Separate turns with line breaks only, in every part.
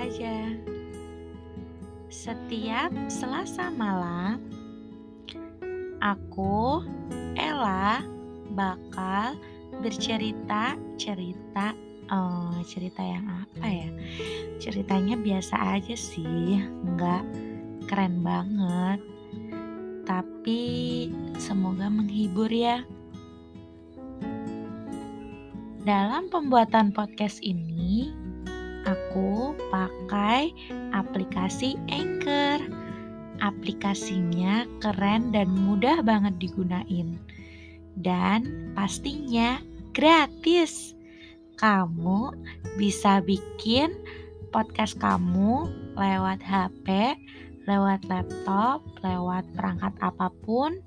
aja. Setiap Selasa malam, aku, Ella, bakal bercerita cerita oh, cerita yang apa ya? Ceritanya biasa aja sih, nggak keren banget. Tapi semoga menghibur ya. Dalam pembuatan podcast ini, aku pakai aplikasi Anchor. Aplikasinya keren dan mudah banget digunain. Dan pastinya gratis. Kamu bisa bikin podcast kamu lewat HP, lewat laptop, lewat perangkat apa pun,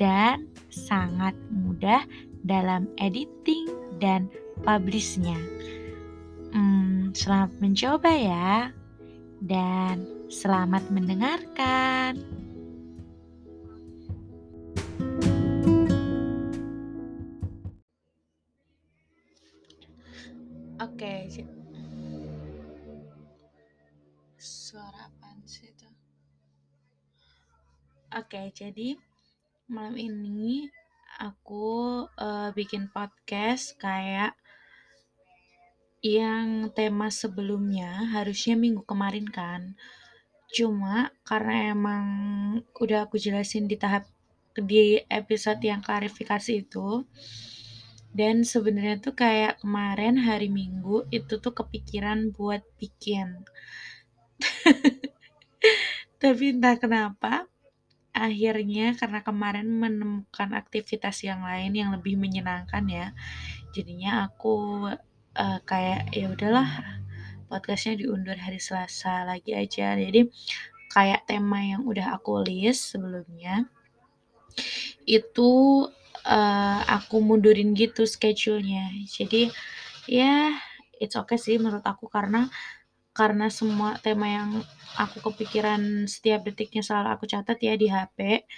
dan sangat mudah dalam editing dan publishnya. Hmm, selamat mencoba ya, dan selamat mendengarkan. Oke, suara apa sih itu? Oke, jadi malam ini aku uh, bikin podcast kayak yang tema sebelumnya harusnya minggu kemarin kan. Cuma karena emang udah aku jelasin di tahap di episode yang klarifikasi itu. Dan sebenarnya tuh kayak kemarin hari Minggu itu tuh kepikiran buat bikin. Tapi entah kenapa akhirnya karena kemarin menemukan aktivitas yang lain yang lebih menyenangkan ya jadinya aku uh, kayak ya udahlah podcastnya diundur hari Selasa lagi aja. Jadi kayak tema yang udah aku list sebelumnya itu uh, aku mundurin gitu schedule-nya. Jadi ya it's okay sih menurut aku karena karena semua tema yang aku kepikiran setiap detiknya selalu aku catat ya di HP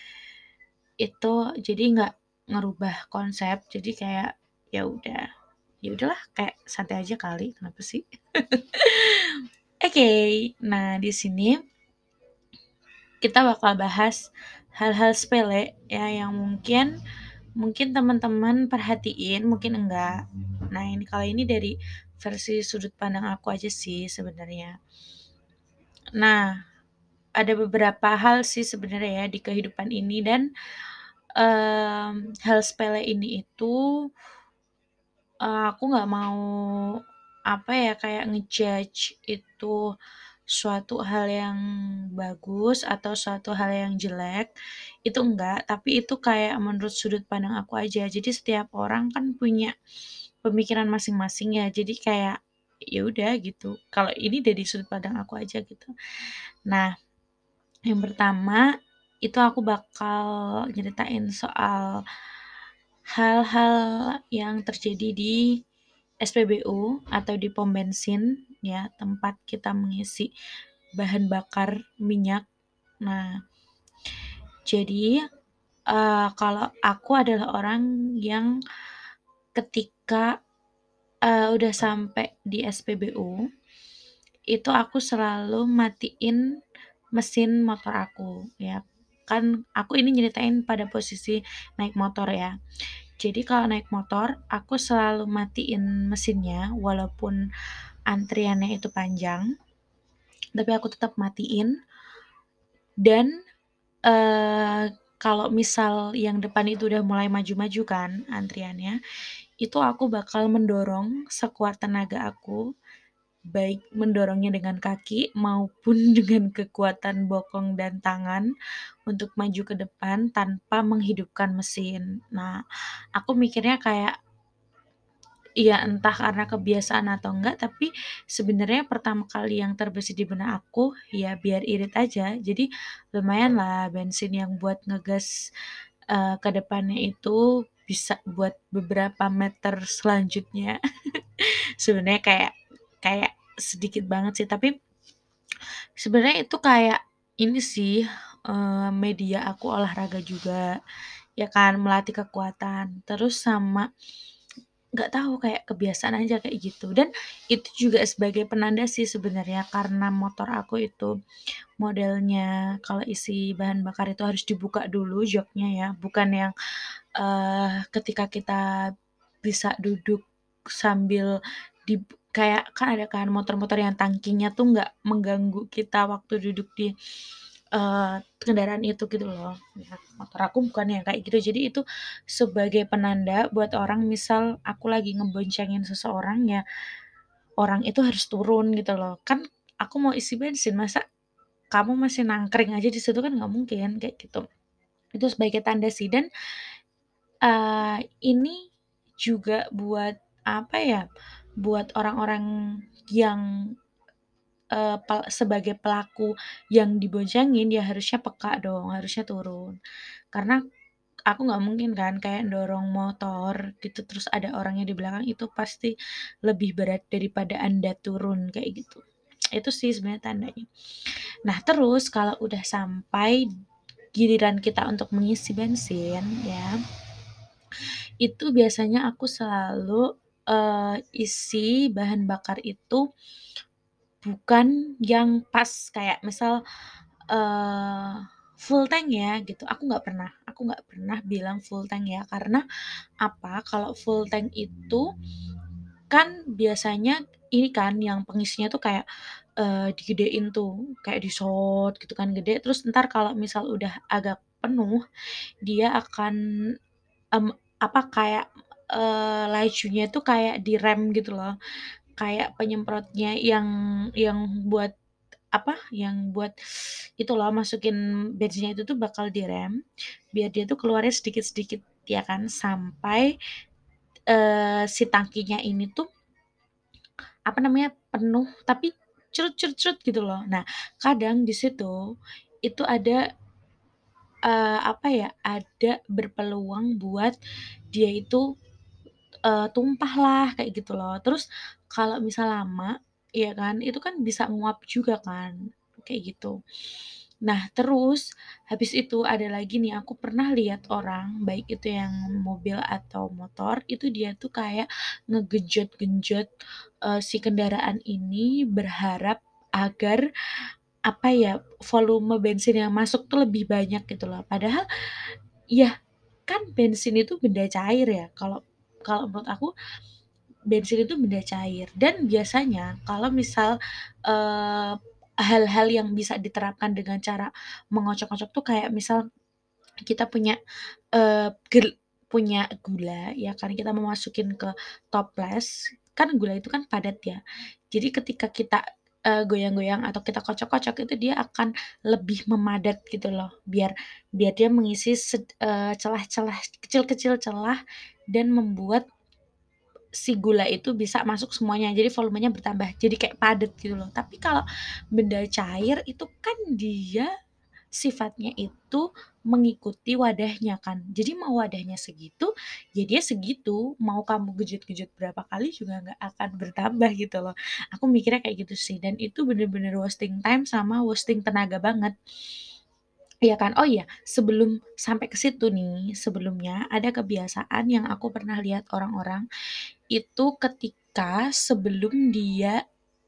itu jadi nggak ngerubah konsep. Jadi kayak ya udah ya udahlah kayak santai aja kali kenapa sih oke okay, nah di sini kita bakal bahas hal-hal sepele ya yang mungkin mungkin teman-teman perhatiin mungkin enggak nah ini kali ini dari versi sudut pandang aku aja sih sebenarnya. Nah, ada beberapa hal sih sebenarnya ya di kehidupan ini dan um, hal sepele ini itu uh, aku nggak mau apa ya kayak ngejudge itu suatu hal yang bagus atau suatu hal yang jelek itu enggak tapi itu kayak menurut sudut pandang aku aja. Jadi setiap orang kan punya pemikiran masing-masing ya. Jadi kayak ya udah gitu. Kalau ini dari sudut pandang aku aja gitu. Nah yang pertama itu aku bakal nyeritain soal hal-hal yang terjadi di SPBU atau di pom bensin ya tempat kita mengisi bahan bakar minyak. Nah jadi uh, kalau aku adalah orang yang ketika uh, udah sampai di SPBU itu aku selalu matiin mesin motor aku ya kan aku ini nyeritain pada posisi naik motor ya. Jadi kalau naik motor aku selalu matiin mesinnya walaupun antriannya itu panjang tapi aku tetap matiin. Dan uh, kalau misal yang depan itu udah mulai maju-maju kan antriannya itu aku bakal mendorong sekuat tenaga aku, baik mendorongnya dengan kaki maupun dengan kekuatan bokong dan tangan untuk maju ke depan tanpa menghidupkan mesin. Nah, aku mikirnya kayak ya entah karena kebiasaan atau enggak, tapi sebenarnya pertama kali yang terbesit di benak aku ya biar irit aja. Jadi lumayan lah bensin yang buat ngegas uh, ke depannya itu bisa buat beberapa meter selanjutnya sebenarnya kayak kayak sedikit banget sih tapi sebenarnya itu kayak ini sih uh, media aku olahraga juga ya kan melatih kekuatan terus sama nggak tahu kayak kebiasaan aja kayak gitu. Dan itu juga sebagai penanda sih sebenarnya karena motor aku itu modelnya kalau isi bahan bakar itu harus dibuka dulu joknya ya, bukan yang, eee, ketika kita bisa duduk sambil dib kayak kan ada kan motor-motor yang tangkinya tuh nggak mengganggu kita waktu duduk di, eee, kendaraan itu gitu loh. Nah, motor aku bukan yang kayak gitu. Jadi itu sebagai penanda buat orang misal aku lagi ngeboncengin seseorang ya, orang itu harus turun gitu loh. Kan aku mau isi bensin, masa kamu masih nangkring aja di situ kan nggak mungkin, kayak gitu. Itu sebagai tanda sih dan, eee, ini juga buat apa ya, buat orang-orang yang, pel sebagai pelaku yang diboncengin, ya harusnya peka dong, harusnya turun. Karena aku nggak mungkin kan kayak dorong motor gitu, terus ada orangnya di belakang, itu pasti lebih berat daripada Anda turun, kayak gitu. Itu sih sebenarnya tandanya. Nah, terus kalau udah sampai giliran kita untuk mengisi bensin ya, itu biasanya aku selalu, eee, isi bahan bakar itu bukan yang pas. Kayak misal, eee, full tank ya gitu, aku nggak pernah aku nggak pernah bilang full tank ya, karena apa, kalau full tank itu kan biasanya ini kan yang pengisinya tuh kayak, eee, digedein tuh, kayak disot gitu kan gede, terus entar kalau misal udah agak penuh, dia akan, mmm, apa, kayak, eee, lajunya tuh kayak direm gitu loh. Kayak penyemprotnya yang yang buat apa, yang buat itu loh masukin bensinnya itu tuh bakal direm, biar dia tuh keluarnya sedikit-sedikit ya kan, sampai, eee, si tangkinya ini tuh apa namanya, penuh tapi gitu loh. Nah, kadang di situ, itu ada eee, apa ya, ada berpeluang buat dia itu, eee, tumpah lah, kayak gitu loh. Terus kalau misal lama, ya kan, itu kan bisa nguap juga kan, kayak gitu. Nah, terus habis itu ada lagi nih, aku pernah lihat orang, baik itu yang mobil atau motor, itu dia tuh kayak ngegenjot-genjot, eee, si kendaraan ini berharap agar, apa ya, volume bensin yang masuk tuh lebih banyak gitu loh. Padahal, ya kan bensin itu benda cair ya, kalau kalau menurut aku, bensin itu benda cair. Dan biasanya kalau misal, eee, hal-hal yang bisa diterapkan dengan cara mengocok-ngocok tuh kayak misal kita punya, gel punya gula ya kan, kita mau masukin ke toples, kan gula itu kan padat ya. Jadi ketika kita, eee, goyang-goyang atau kita kocok-kocok itu dia akan lebih memadat gitu loh, biar biar dia mengisi celah-celah kecil-kecil celah dan membuat si gula itu bisa masuk semuanya, jadi volumenya bertambah, jadi kayak padat gitu loh. Tapi kalau benda cair itu kan dia sifatnya itu mengikuti wadahnya kan. Jadi mau wadahnya segitu, ya dia segitu, mau kamu gejut-gejut berapa kali juga nggak akan bertambah gitu loh. Aku mikirnya kayak gitu sih, dan itu bener-bener wasting time sama wasting tenaga banget. Iya kan? Oh iya, sebelum sampai ke situ nih, sebelumnya ada kebiasaan yang aku pernah lihat orang-orang, itu ketika sebelum dia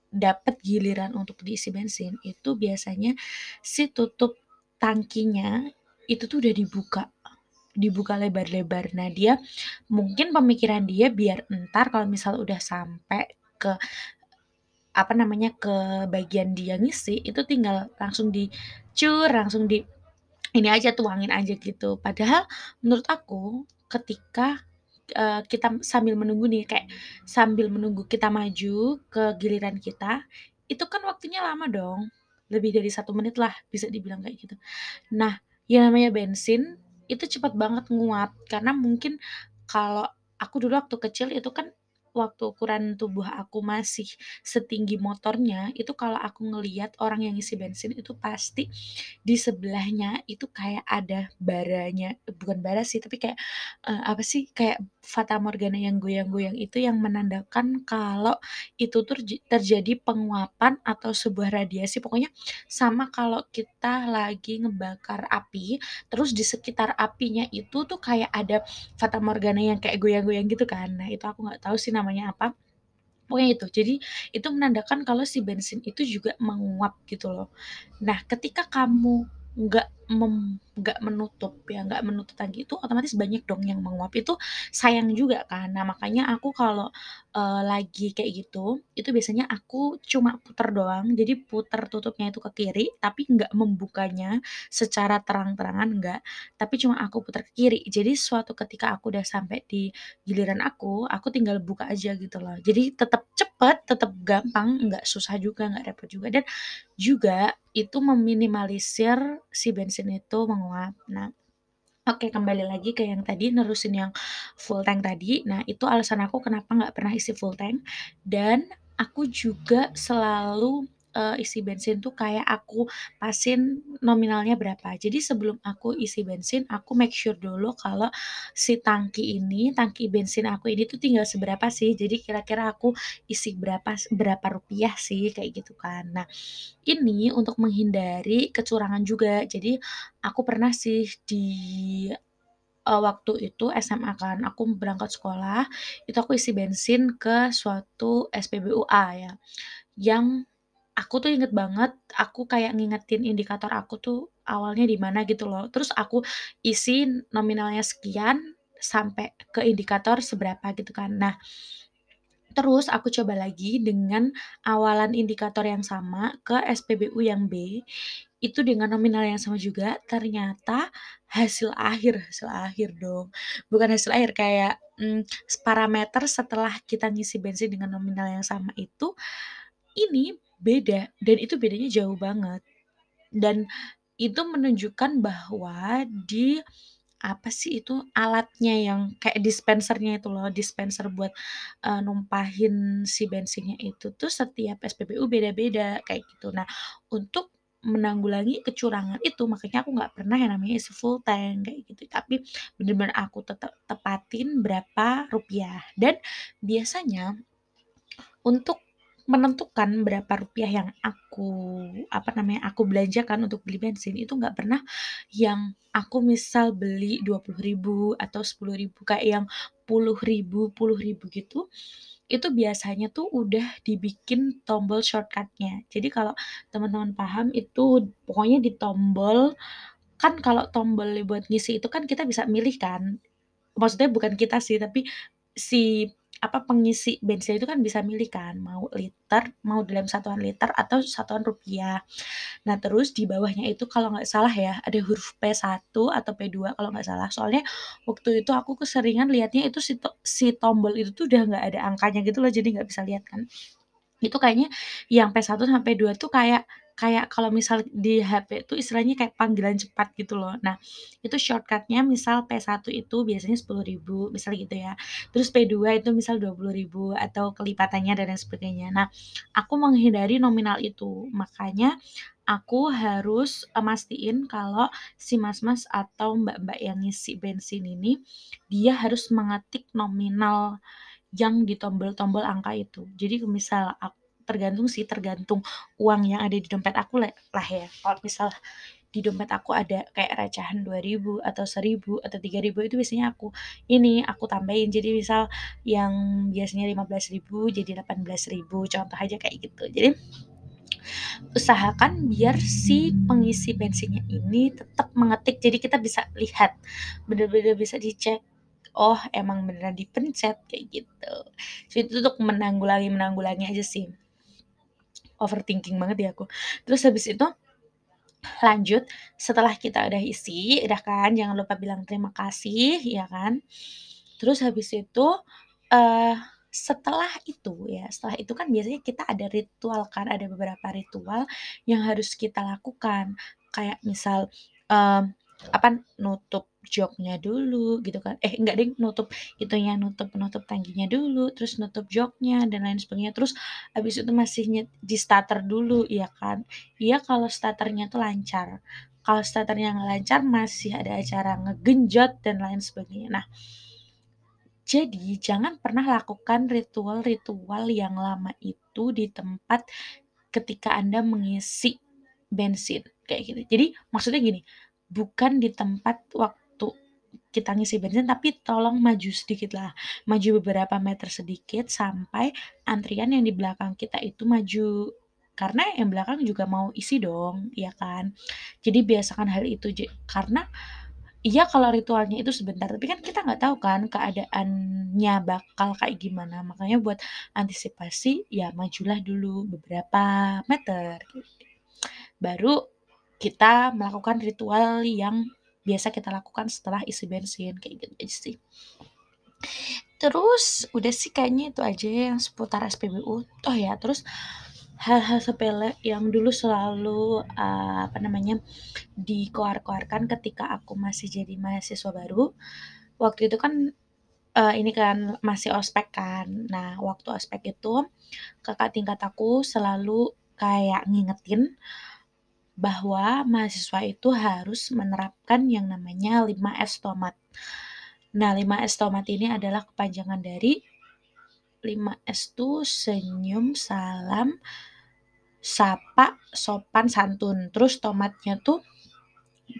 dapat giliran untuk diisi bensin, itu biasanya si tutup tangkinya itu tuh udah dibuka, dibuka lebar-lebar. Nah, dia mungkin pemikiran dia biar entar kalau misal udah sampai ke apa namanya, ke bagian dia ngisi, itu tinggal langsung dicur, langsung di ini aja, tuangin aja gitu. Padahal menurut aku ketika, eee, kita sambil menunggu nih, kayak sambil menunggu kita maju ke giliran kita, itu kan waktunya lama dong, lebih dari satu menit lah bisa dibilang kayak gitu. Nah, yang namanya bensin itu cepet banget nguap, karena mungkin kalau aku dulu waktu kecil itu kan waktu ukuran tubuh aku masih setinggi motornya, itu kalau aku ngelihat orang yang ngisi bensin itu pasti di sebelahnya itu kayak ada baranya, bukan bara sih, tapi kayak, eee, apa sih, kayak fatamorgana yang goyang-goyang itu yang menandakan kalau itu terjadi penguapan atau sebuah radiasi, pokoknya sama kalau kita lagi ngebakar api, terus di sekitar apinya itu tuh kayak ada fatamorgana yang kayak goyang-goyang gitu kan. Nah, itu aku nggak tahu sih namanya apa, pokoknya itu. Jadi, itu menandakan kalau si bensin itu juga menguap gitu loh. Nah, ketika kamu nggak mem nggak menutup ya, nggak menutup tangki itu otomatis banyak dong yang menguap, itu sayang juga kan. Nah, makanya aku kalau, eee, lagi kayak gitu, itu biasanya aku cuma puter doang, jadi puter tutupnya itu ke kiri, tapi nggak membukanya secara terang-terangan, enggak, tapi cuma aku puter ke kiri. Jadi suatu ketika aku udah sampai di giliran aku, aku tinggal buka aja gitu loh. Jadi tetep cepet, tetep gampang, nggak susah juga, nggak repot juga, dan juga itu meminimalisir si bensin itu menguap. Nah, oke kembali lagi ke yang tadi, nerusin yang full tank tadi. Nah, itu alasan aku kenapa nggak pernah isi full tank, dan aku juga selalu, eee, isi bensin tuh kayak aku pasin nominalnya berapa. Jadi sebelum aku isi bensin, aku make sure dulu kalau si tangki ini, tangki bensin aku ini tuh tinggal seberapa sih, jadi kira-kira aku isi berapa berapa rupiah sih, kayak gitu kan. Nah, ini untuk menghindari kecurangan juga. Jadi aku pernah sih di, eee, waktu itu SMA kan, aku berangkat sekolah, itu aku isi bensin ke suatu SPBUA ya, yang aku tuh inget banget, aku kayak ngingetin indikator aku tuh awalnya di mana gitu loh, terus aku isi nominalnya sekian, sampai ke indikator seberapa gitu kan. Nah, terus aku coba lagi dengan awalan indikator yang sama ke SPBU yang B, itu dengan nominal yang sama juga, ternyata hasil akhir hasil akhir dong, bukan hasil akhir, kayak, mmm, parameter setelah kita ngisi bensin dengan nominal yang sama itu, ini beda, dan itu bedanya jauh banget. Dan itu menunjukkan bahwa di apa sih itu, alatnya yang kayak dispensernya itu loh, dispenser buat, eee, numpahin si bensinnya itu tuh setiap SPBU beda-beda, kayak gitu. Nah, untuk menanggulangi kecurangan itu, makanya aku nggak pernah yang namanya isi full tank, kayak gitu. Tapi bener-bener aku tete tepatin berapa rupiah, dan biasanya untuk menentukan berapa rupiah yang aku, apa namanya, aku belanjakan untuk beli bensin, itu nggak pernah yang aku misal beli Rp20.000 atau Rp10.000, kayak yang Rp10.000 Rp10.000 gitu, itu biasanya tuh udah dibikin tombol shortcut-nya. Jadi kalau teman-teman paham itu pokoknya di tombol kan kalau tombol buat ngisi itu kan kita bisa milih kan, maksudnya bukan kita sih, tapi si apa, pengisi bensin itu kan bisa milih kan, mau liter, mau dalam satuan liter atau satuan rupiah. Nah, terus di bawahnya itu kalau nggak salah ya, ada huruf P1 atau P2 kalau nggak salah, soalnya waktu itu aku keseringan lihatnya itu si to si tombol itu tuh udah nggak ada angkanya gitu loh, jadi nggak bisa lihat kan. Itu kayaknya yang P1 sama P2 tuh kayak kayak kalau misal di HP tuh istilahnya kayak panggilan cepat gitu loh. Nah, itu shortcut-nya misal P1 itu biasanya Rp10.000 misal gitu ya, terus P2 itu misal Rp20.000 atau kelipatannya dan lain sebagainya. Nah, aku menghindari nominal itu, makanya aku harus, eee, mastiin kalau si mas-mas atau mbak-mbak yang ngisi bensin ini, dia harus mengetik nominal yang di tombol-tombol angka itu. Jadi misal ak tergantung sih, tergantung uang yang ada di dompet aku le lah ya. Kalau misal di dompet aku ada kayak recehan Rp2.000 atau Rp1.000 atau Rp3.000 itu biasanya aku ini, aku tambahin. Jadi misal yang biasanya Rp15.000 jadi Rp18.000, contoh aja kayak gitu. Jadi, usahakan biar si pengisi bensinnya ini tetep mengetik, jadi kita bisa lihat, bener-bener bisa dicek, oh emang beneran dipencet, kayak gitu. Itu untuk menanggulangi menanggulangi aja sih. Overthinking banget ya aku. Terus habis itu, lanjut, setelah kita udah isi, udah kan, jangan lupa bilang terima kasih, ya kan. Terus habis itu, eee, setelah itu ya, setelah itu kan biasanya kita ada ritual kan, ada beberapa ritual yang harus kita lakukan. Kayak misal, mmm, apa, nutup joknya dulu gitu kan, eh enggak ding, nutup itunya, nutup nutup tangkinya dulu, terus nutup joknya dan lain sebagainya, terus habis itu masih nyet di-starter dulu, ya kan. Iya kalau starter-nya tuh lancar, kalau starter-nya nggak lancar masih ada acara ngegenjot dan lain sebagainya. Nah, jadi jangan pernah lakukan ritual-ritual yang lama itu di tempat ketika Anda mengisi bensin, kayak gitu. Jadi maksudnya gini, bukan di tempat waktu kita ngisi bensin, tapi tolong maju sedikit lah, maju beberapa meter sedikit sampai antrian yang di belakang kita itu maju. Karena yang belakang juga mau isi dong, ya kan. Jadi biasakan hal itu karena iya kalau ritualnya itu sebentar, tapi kan kita nggak tahu kan keadaannya bakal kayak gimana. Makanya buat antisipasi, ya majulah dulu beberapa meter. Baru kita melakukan ritual yang biasa kita lakukan setelah isi bensin, kayak gitu aja sih. Terus udah sih kayaknya itu aja yang seputar SPBU. Oh ya, terus hal-hal sepele yang dulu selalu, eee, apa namanya, dikoar-koarkan ketika aku masih jadi mahasiswa baru. Waktu itu kan, eee, ini kan masih ospek kan. Nah, waktu ospek itu kakak tingkat aku selalu kayak ngingetin bahwa mahasiswa itu harus menerapkan yang namanya 5S Tomat. Nah, 5S Tomat ini adalah kepanjangan dari 5S tuh senyum, salam, sapa, sopan, santun. Terus tomatnya tuh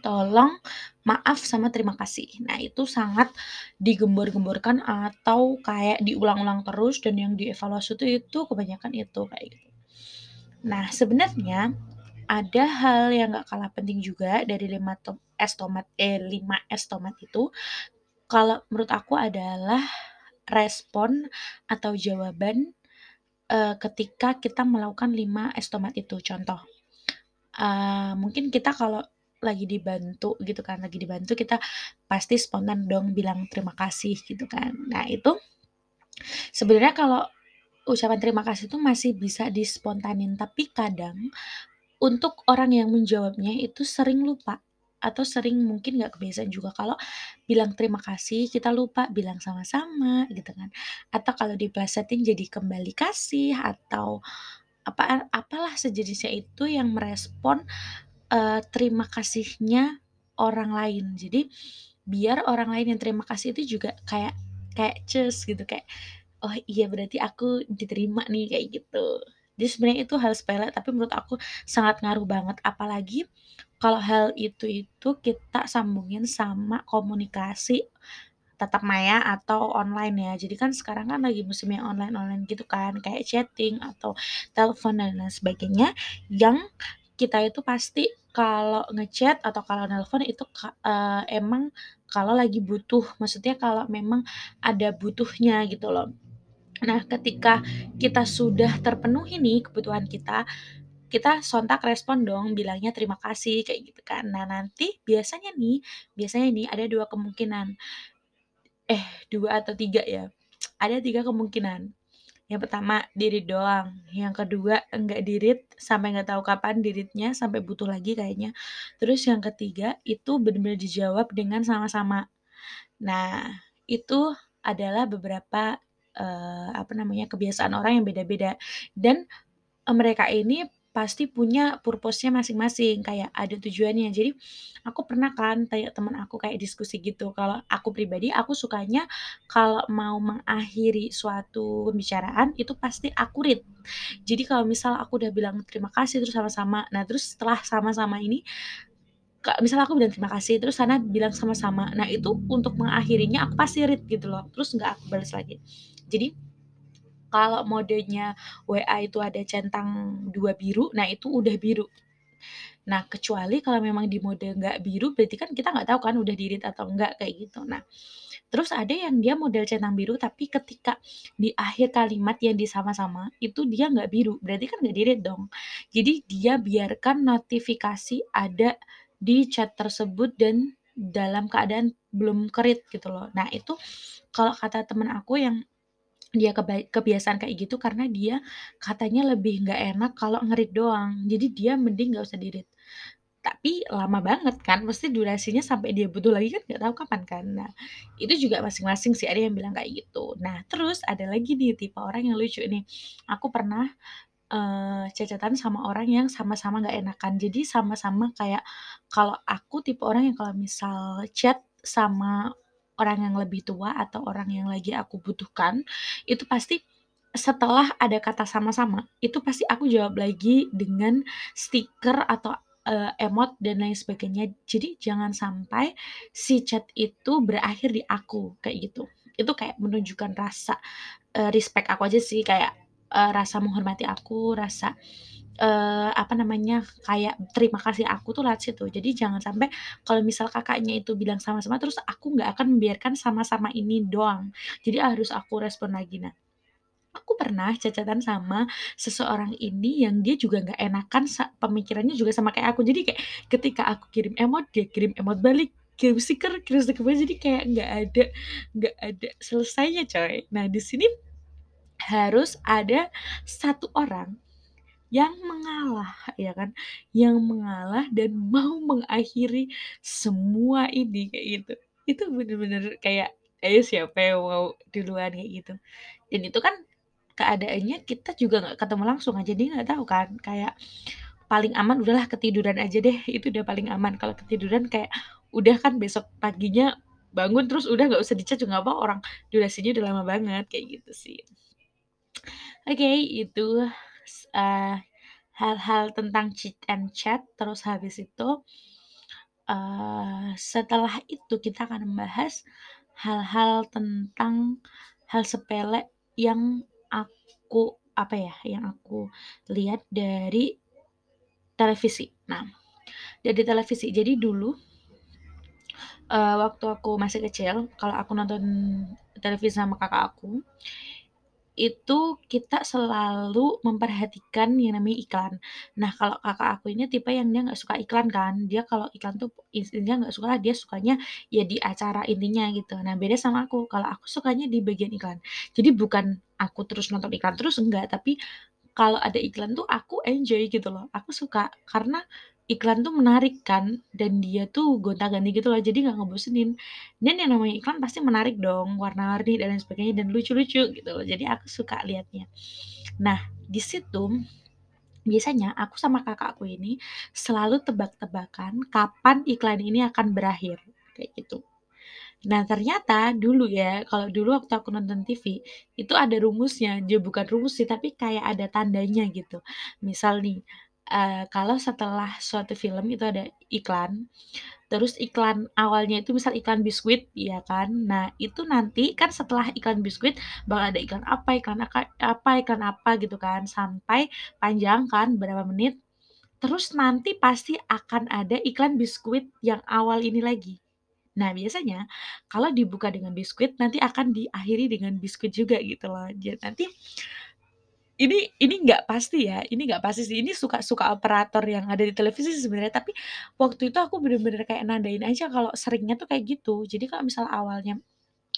tolong, maaf, sama terima kasih. Nah, itu sangat digembor-gemborkan atau kayak diulang-ulang terus dan yang dievaluasi tuh itu kebanyakan itu, kayak gitu. Nah, sebenarnya ada hal yang nggak kalah penting juga dari 5 to es tomat eh, 5S Tomat itu, kalau menurut aku adalah respon atau jawaban, eee, ketika kita melakukan 5S Tomat itu. Contoh, eee, mungkin kita kalau lagi dibantu gitu kan, lagi dibantu kita pasti spontan dong bilang terima kasih gitu kan. Nah, itu sebenarnya kalau ucapan terima kasih itu masih bisa dispontanin, tapi kadang untuk orang yang menjawabnya itu sering lupa atau sering mungkin nggak kebiasaan juga kalau bilang terima kasih kita lupa bilang sama-sama gitu kan. Atau kalau diplesetin jadi kembali kasih atau apa apalah sejenisnya itu yang merespon, eee, terima kasihnya orang lain. Jadi biar orang lain yang terima kasih itu juga kayak kayak ces gitu, kayak, "Oh iya berarti aku diterima nih," kayak gitu. Jadi sebenarnya itu hal sepele, tapi menurut aku sangat ngaruh banget, apalagi kalau hal itu itu kita sambungin sama komunikasi tatap maya atau online ya. Jadi kan sekarang kan lagi musimnya online-online gitu kan, kayak chatting atau telepon dan lain sebagainya, yang kita itu pasti kalau ngechat atau kalau nelpon itu eee, emang kalau lagi butuh, maksudnya kalau memang ada butuhnya gitu loh. Nah, ketika kita sudah terpenuhi nih kebutuhan kita, kita sontak respon dong bilangnya terima kasih kayak gitu kan. Nah, nanti biasanya nih, biasanya nih ada 2 kemungkinan. Eh, 2 atau 3 ya. Ada 3 kemungkinan. Yang pertama di-read doang, yang kedua enggak di-read sampai nggak tahu kapan di-read-nya, sampai butuh lagi kayaknya. Terus yang ketiga itu bener-bener dijawab dengan sama-sama. Nah, itu adalah beberapa, eee, apa namanya, kebiasaan orang yang beda-beda dan, eee, mereka ini pasti punya purpose-nya masing-masing, kayak ada tujuannya. Jadi aku pernah kan tanya temen aku kayak diskusi gitu, kalau aku pribadi aku sukanya kalau mau mengakhiri suatu pembicaraan itu pasti aku read. Jadi kalau misal aku udah bilang terima kasih terus sama-sama, nah terus setelah sama-sama ini misal aku bilang terima kasih, terus sana bilang sama-sama. Nah, itu untuk mengakhirinya aku pasti read gitu loh, terus nggak aku bales lagi. Jadi, kalau modenya WA itu ada centang 2 biru, nah itu udah biru. Nah, kecuali kalau memang di mode nggak biru, berarti kan kita nggak tahu kan udah di-read atau enggak, kayak gitu. Nah, terus ada yang dia model centang biru, tapi ketika di akhir kalimat yang di sama-sama, itu dia nggak biru, berarti kan nggak di-read dong. Jadi dia biarkan notifikasi ada di chat tersebut dan dalam keadaan belum ke-read gitu loh. Nah, itu kalau kata temen aku yang dia keba kebiasaan kayak gitu karena dia katanya lebih nggak enak kalau nge-read doang. Jadi dia mending nggak usah di-read. tapi lama banget kan, mesti durasinya sampai dia butuh lagi kan nggak tahu kapan kan. Nah, itu juga masing-masing sih, ada yang bilang kayak gitu. Nah, terus ada lagi nih tipe orang yang lucu nih, aku pernah, eee, chat-chat-an sama orang yang sama-sama nggak enakan. Jadi sama-sama kayak kalau aku tipe orang yang kalau misal chat sama orang yang lebih tua atau orang yang lagi aku butuhkan, itu pasti setelah ada kata sama-sama, itu pasti aku jawab lagi dengan stiker atau, eee, emot dan lain sebagainya. Jadi jangan sampai si chat itu berakhir di aku, kayak gitu. Itu kayak menunjukkan rasa, eee, respect aku aja sih, kayak, eee, rasa menghormati aku, rasa, eee, apa namanya, kayak terima kasih aku tuh lewat situ. Jadi jangan sampai kalau misal Kakaknya itu bilang sama-sama, terus aku nggak akan membiarkan sama-sama ini doang. Jadi harus aku respon lagi. Nah, aku pernah chat-chat-an sama seseorang ini yang dia juga nggak enakan pemikirannya juga sama kayak aku. Jadi kayak ketika aku kirim emot, dia kirim emot balik, kirim stiker, kirim stiker balik, jadi kayak nggak ada nggak ada selesainya coy. Nah, di sini harus ada satu orang yang mengalah, ya kan, yang mengalah dan mau mengakhiri semua ini, kayak gitu. Itu bener-bener kayak, ayo siapa yang mau duluan, kayak gitu. Dan itu kan keadaannya kita juga nggak ketemu langsung kan, jadi nggak tahu kan, kayak paling aman udahlah ketiduran aja deh, itu udah paling aman. Kalau ketiduran kayak udah kan besok paginya bangun terus udah nggak usah di-chat juga apa, orang durasinya udah lama banget, kayak gitu sih. Oke, itu eee, hal-hal tentang chit and chat, terus habis itu, eee, setelah itu kita akan membahas hal-hal tentang hal sepele yang aku, apa ya, yang aku lihat dari televisi. Nah, dari televisi, jadi dulu eee, waktu aku masih kecil, kalau aku nonton televisi sama kakak aku, itu kita selalu memperhatikan yang namanya iklan. Nah, kalau kakak aku ini tipe yang dia nggak suka iklan kan, dia kalau iklan tuh intinya nggak suka, dia sukanya ya di acara intinya gitu. Nah, beda sama aku, kalau aku sukanya di bagian iklan. Jadi bukan aku terus nonton iklan terus, enggak, tapi kalau ada iklan tuh aku enjoy gitu loh, aku suka. Karena iklan tuh menarik kan, dan dia tuh gonta-ganti gitu loh, jadi nggak ngebosenin. Dan yang namanya iklan pasti menarik dong, warna-warni dan lain sebagainya, dan lucu-lucu gitu loh, jadi aku suka lihatnya. Nah, di situ biasanya aku sama kakakku ini selalu tebak-tebakan kapan iklan ini akan berakhir, kayak gitu. Nah, ternyata dulu ya, kalau dulu waktu aku nonton TV, itu ada rumusnya, ya bukan rumus sih, tapi kayak ada tandanya gitu. Misal nih, eee, kalau setelah suatu film itu ada iklan, terus iklan awalnya itu misal iklan biskuit, ya kan. Nah, itu nanti kan setelah iklan biskuit bakal ada iklan apa iklan apa iklan apa gitu kan, sampai panjang kan berapa menit, terus nanti pasti akan ada iklan biskuit yang awal ini lagi. Nah, biasanya kalau dibuka dengan biskuit, nanti akan diakhiri dengan biskuit juga gitu loh. Ja nanti ini ini nggak pasti ya, ini nggak pasti sih, ini suka-suka operator yang ada di televisi sebenarnya, tapi waktu itu aku bener-bener kayak nandain aja kalau seringnya tuh kayak gitu. Jadi kalau misal awalnya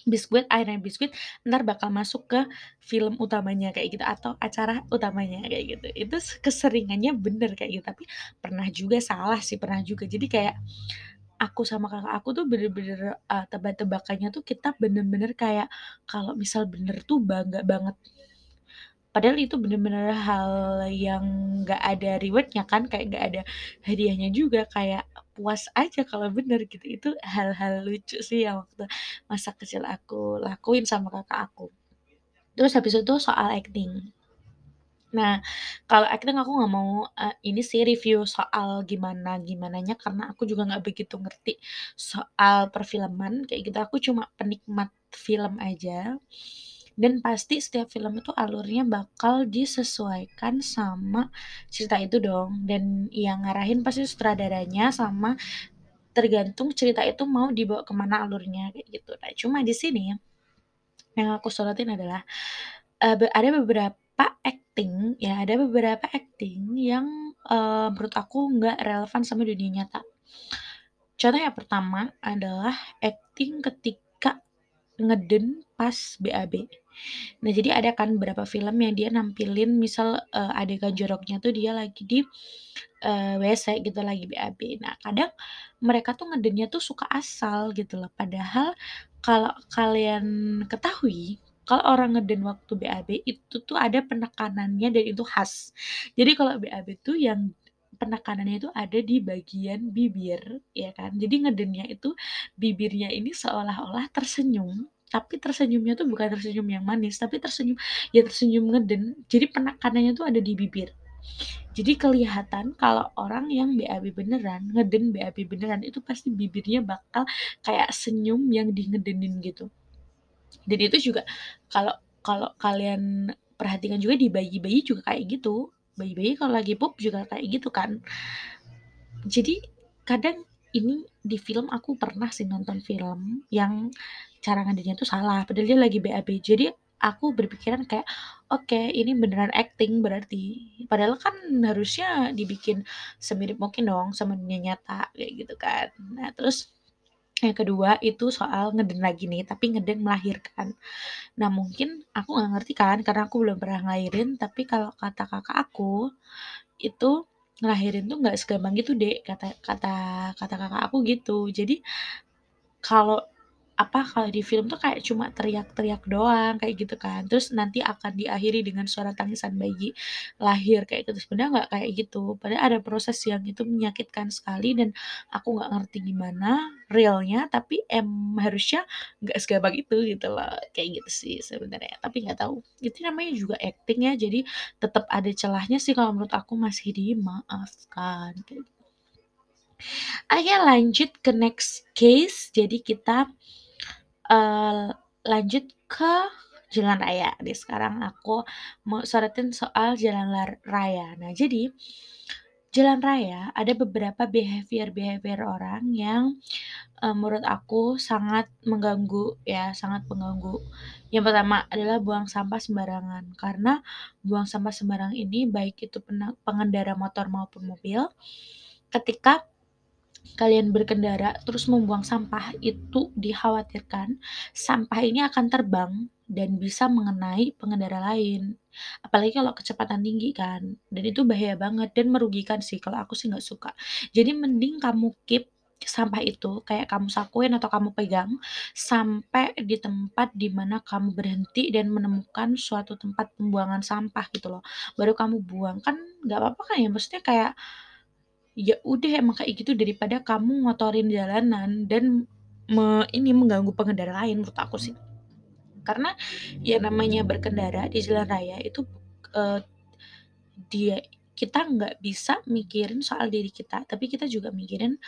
biskuit, akhirnya biskuit, entar bakal masuk ke film utamanya kayak gitu, atau acara utamanya kayak gitu. Itu keseringannya bener kayak gitu, tapi pernah juga salah sih, pernah juga. Jadi kayak aku sama kakak aku tuh bener-bener, eee, tebak-tebakannya tuh kita bener-bener kayak kalau misal bener tuh bangga banget. Padahal itu bener-bener hal yang nggak ada reward-nya kan, kayak nggak ada hadiahnya juga, kayak puas aja kalau bener gitu. Itu hal-hal lucu sih yang waktu masa kecil aku lakuin sama kakak aku. Terus habis itu soal akting. Nah, kalau akting aku nggak mau, eee, ini sih review soal gimana-gimananya karena aku juga nggak begitu ngerti soal perfilman kayak gitu, aku cuma penikmat film aja. Dan pasti setiap film itu alurnya bakal disesuaikan sama cerita itu dong, dan yang ngarahin pasti sutradaranya sama tergantung cerita itu mau dibawa ke mana alurnya, kayak gitu. Nah, cuma di sini yang aku sorotin adalah, be ada beberapa akting ya, ada beberapa akting yang, eee, menurut aku nggak relevan sama dunia nyata. Contoh yang pertama adalah akting ketika ngeden pas BAB. Nah, jadi ada kan beberapa film yang dia nampilin misal, eee, adegan joroknya tuh dia lagi di, eee, WC gitu, lagi BAB. Nah, kadang mereka tuh ngedennya tuh suka asal gitu loh, padahal kalau kalian ketahui, kalau orang ngeden waktu BAB itu tuh ada penekanannya dan itu khas. Jadi kalau BAB tuh yang penekanannya itu ada di bagian bibir, ya kan. Jadi ngedennya itu bibirnya ini seolah-olah tersenyum, tapi tersenyumnya tuh bukan tersenyum yang manis, tapi tersenyum ya tersenyum ngeden, jadi penekanannya tuh ada di bibir. Jadi kelihatan kalau orang yang BAB beneran, ngeden BAB beneran itu pasti bibirnya bakal kayak senyum yang dingedenin gitu. Dan itu juga kalau kalau kalian perhatikan juga di bayi-bayi juga kayak gitu. Bayi-bayi kalau lagi pup juga kayak gitu kan. Jadi kadang ini di film aku pernah sih nonton film yang cara ngedennya tuh salah, padahal dia lagi BAB. Jadi aku berpikiran kayak, "Oke, ini beneran acting berarti." Padahal kan harusnya dibikin semirip mungkin dong sama dunia nyata, kayak gitu kan. Nah, terus yang kedua itu soal ngeden lagi nih, tapi ngeden melahirkan. Nah, mungkin aku nggak ngerti kan karena aku belum pernah ngelahirin, tapi kalau kata kakak aku, itu ngelahirin tuh nggak segampang gitu, Dek, kata kata kata kakak aku gitu. Jadi kalau apa, kalau di film tuh kayak cuma teriak-teriak doang, kayak gitu kan. Terus nanti akan diakhiri dengan suara tangisan bayi lahir kayak gitu. Sebenarnya nggak kayak gitu. Padahal ada proses yang itu menyakitkan sekali dan aku nggak ngerti gimana realnya, tapi em harusnya nggak segampang itu gitu loh. Kayak gitu sih sebenarnya. Tapi nggak tahu. Itu namanya juga acting ya, jadi tetap ada celahnya sih kalau menurut aku masih dimaafkan kayak gitu. Oke, lanjut ke next case. Jadi kita uh, lanjut ke jalan raya. Nih sekarang aku mau sorotin soal jalan raya. Nah, jadi jalan raya ada beberapa behavior-behavior orang yang uh, menurut aku sangat mengganggu ya, sangat mengganggu. Yang pertama adalah buang sampah sembarangan. Karena buang sampah sembarangan ini baik itu pengendara motor maupun mobil ketika kalian berkendara terus membuang sampah, itu dikhawatirkan sampah ini akan terbang dan bisa mengenai pengendara lain. Apalagi kalau kecepatan tinggi kan, dan itu bahaya banget dan merugikan sih kalau aku sih nggak suka. Jadi mending kamu keep sampah itu kayak kamu sakuin atau kamu pegang sampai di tempat di mana kamu berhenti dan menemukan suatu tempat pembuangan sampah gitu loh. Baru kamu buang, kan nggak apa-apa kan ya, maksudnya kayak ya udah emang kayak gitu daripada kamu ngotorin jalanan dan me ini mengganggu pengendara lain menurut aku sih. Karena ya namanya berkendara di jalan raya itu, eee, dia kita nggak bisa mikirin soal diri kita, tapi kita juga mikirin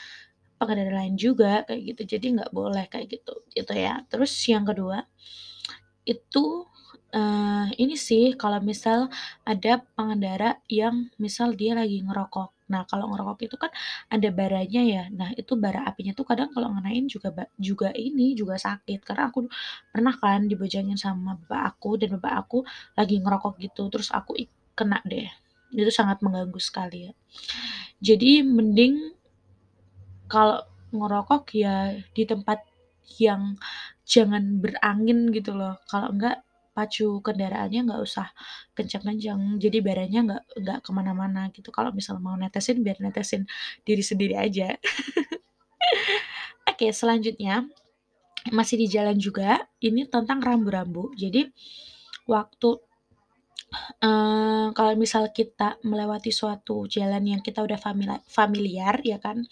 pengendara lain juga kayak gitu, jadi nggak boleh kayak gitu, gitu ya. Terus yang kedua, itu, eee, ini sih kalau misal ada pengendara yang misal dia lagi ngerokok. Nah, kalau ngerokok itu kan ada baranya ya. Nah, itu bara apinya tuh kadang kalau ngenain juga juga ini, juga sakit. Karena aku pernah kan dibojangin sama bapak aku dan bapak aku lagi ngerokok gitu, terus aku kena deh. Itu sangat mengganggu sekali ya. Jadi mending kalau ngerokok ya di tempat yang jangan berangin gitu loh. Kalau enggak pacu kendaraannya nggak usah kencang-kencang, jadi baranya nggak nggak ke mana-mana gitu. Kalau misal mau netesin, biar netesin diri sendiri aja. Oke, selanjutnya masih di jalan juga, ini tentang rambu-rambu. Jadi waktu uh, kalau misal kita melewati suatu jalan yang kita udah familiar ya kan,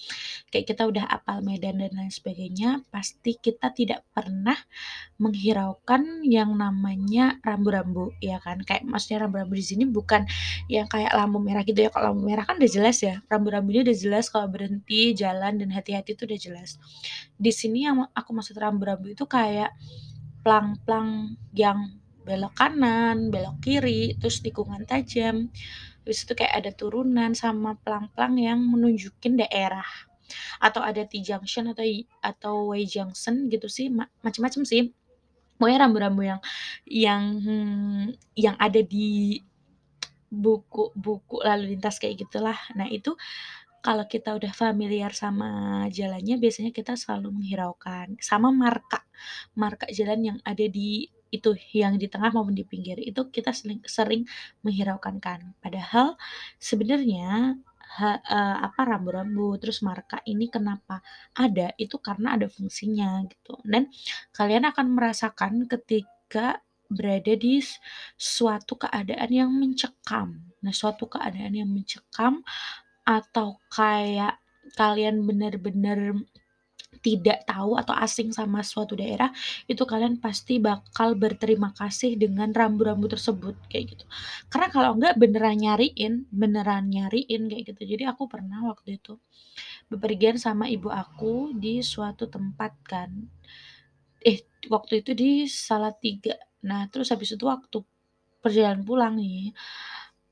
kayak kita udah apal medan dan lain sebagainya, pasti kita tidak pernah menghiraukan yang namanya rambu-rambu ya kan. Kayak maksudnya rambu-rambu di sini bukan yang kayak lampu merah gitu ya, kalau lampu merah kan udah jelas ya, rambu-rambunya udah jelas kalau berhenti, jalan, dan hati-hati itu udah jelas. Di sini yang aku maksud rambu-rambu itu kayak plang-plang yang belok kanan, belok kiri, terus tikungan tajam. Habis itu kayak ada turunan sama pelang-pelang yang menunjukin daerah. Atau ada T-junction atau atau Y junction gitu sih, ma macem-macem sih. Pokoknya rambu-rambu yang yang hmm, yang ada di buku-buku lalu lintas kayak gitulah. Nah, itu kalau kita udah familiar sama jalannya biasanya kita selalu menghiraukan. Sama marka, marka jalan yang ada di itu yang di tengah maupun di pinggir, itu kita sering sering menghiraukan kan. Padahal sebenarnya ha eee, apa, rambu-rambu, terus marka ini kenapa ada, itu karena ada fungsinya gitu. Dan kalian akan merasakan ketika berada di suatu keadaan yang mencekam. Nah, suatu keadaan yang mencekam atau kayak kalian bener-bener tidak tahu atau asing sama suatu daerah, itu kalian pasti bakal berterima kasih dengan rambu-rambu tersebut, kayak gitu. Karena kalau enggak beneran nyariin beneran nyariin kayak gitu. Jadi aku pernah waktu itu bepergian sama ibu aku di suatu tempat kan. Eh, waktu itu di Salatiga. Nah, terus habis itu waktu perjalanan pulang nih,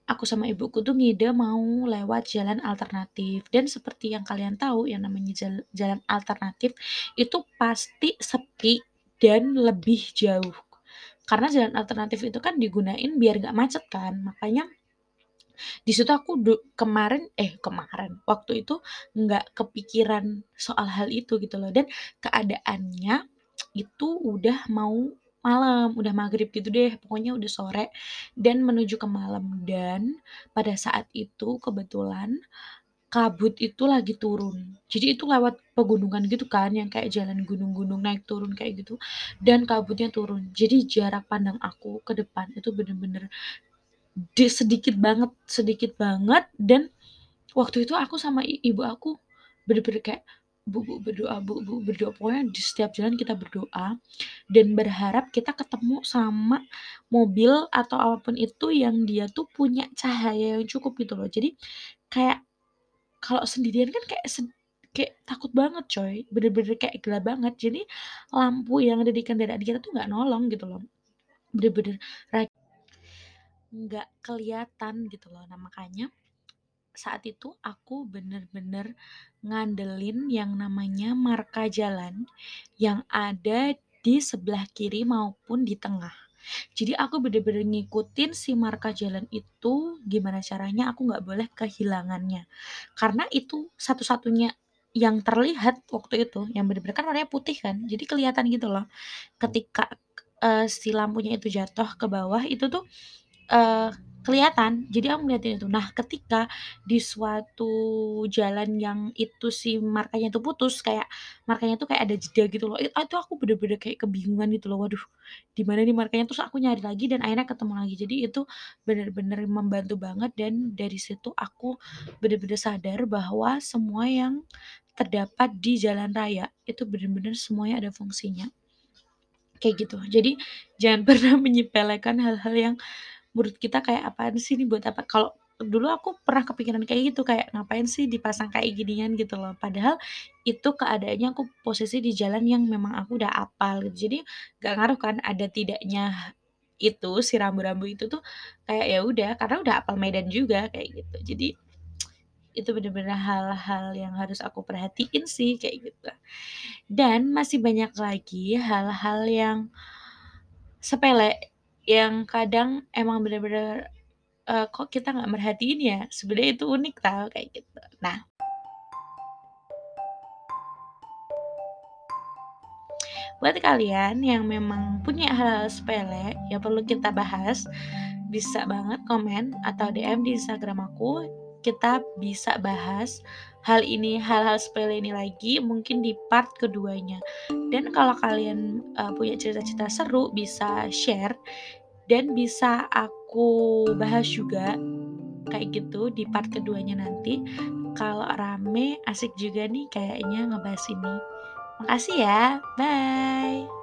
aku sama ibuku tuh ngide mau lewat jalan alternatif. Dan seperti yang kalian tahu yang namanya jal jalan alternatif itu pasti sepi dan lebih jauh. Karena jalan alternatif itu kan digunain biar nggak macet kan, makanya di situ aku kemarin eh, kemarin, waktu itu nggak kepikiran soal hal itu gitu loh. Dan keadaannya itu udah mau malam, udah maghrib gitu deh, pokoknya udah sore dan menuju ke malam dan pada saat itu kebetulan kabut itu lagi turun. Jadi itu lewat pegunungan gitu kan, yang kayak jalan gunung-gunung naik turun kayak gitu, dan kabutnya turun. Jadi jarak pandang aku ke depan itu bener-bener di sedikit banget sedikit banget dan waktu itu aku sama ibu aku bener-bener kayak, "Bu Bu, berdoa Bu Bu, berdoa." Pokoknya di setiap jalan kita berdoa dan berharap kita ketemu sama mobil atau apa pun itu yang dia tuh punya cahaya yang cukup gitu loh. Jadi kayak kalau sendirian kan kayak sed kayak takut banget coy, bener-bener kayak gelap banget. Jadi lampu yang ada di kendaraan kita tuh nggak nolong gitu loh. Bener-bener nggak kelihatan gitu loh. Nah, makanya saat itu aku bener-bener ngandelin yang namanya marka jalan yang ada di sebelah kiri maupun di tengah. Jadi aku bener-bener ngikutin si marka jalan itu gimana caranya aku nggak boleh kehilangannya. Karena itu satu-satunya yang terlihat waktu itu, yang bener-bener kan warnanya putih kan, jadi kelihatan gitu loh. Ketika, eee, si lampunya itu jatuh ke bawah itu tuh Eee, kelihatan, jadi aku ngeliatin itu. Nah, ketika di suatu jalan yang itu si markanya itu putus, kayak markanya tuh kayak ada jeda gitu loh, it itu aku bener-bener kayak kebingungan gitu loh, "Waduh, di mana nih markanya?" Terus aku nyari lagi dan akhirnya ketemu lagi. Jadi itu bener-bener membantu banget dan dari situ aku bener-bener sadar bahwa semua yang terdapat di jalan raya itu bener-bener semuanya ada fungsinya, kayak gitu. Jadi jangan pernah menyepelekan hal-hal yang Menurut kita kayak, "Apaan sih ini buat apa?" Kalau dulu aku pernah kepikiran kayak gitu, kayak, "Ngapain sih dipasang kayak ginian?" Gitu loh. Padahal itu keadaannya aku posisi di jalan yang memang aku udah apal gitu. Jadi nggak ngaruh kan ada tidaknya itu, si rambu-rambu itu tuh kayak ya udah, karena udah apal medan juga kayak gitu. Jadi itu bener-bener hal-hal yang harus aku perhatiin sih kayak gitu. Dan masih banyak lagi hal-hal yang sepele yang kadang emang bener-bener, eee, kok kita nggak merhatiin ya, sebenarnya itu unik tau, kayak gitu. Nah, buat kalian yang memang punya hal-hal sepele yang perlu kita bahas, bisa banget komen atau DM di Instagram aku, kita bisa bahas hal ini, hal-hal sepele ini lagi mungkin di part keduanya. Dan kalau kalian, eee, punya cerita-cerita seru bisa share dan bisa aku bahas juga kayak gitu di part keduanya nanti. Kalau rame asik juga nih kayaknya ngebahas ini. Makasih ya, bye.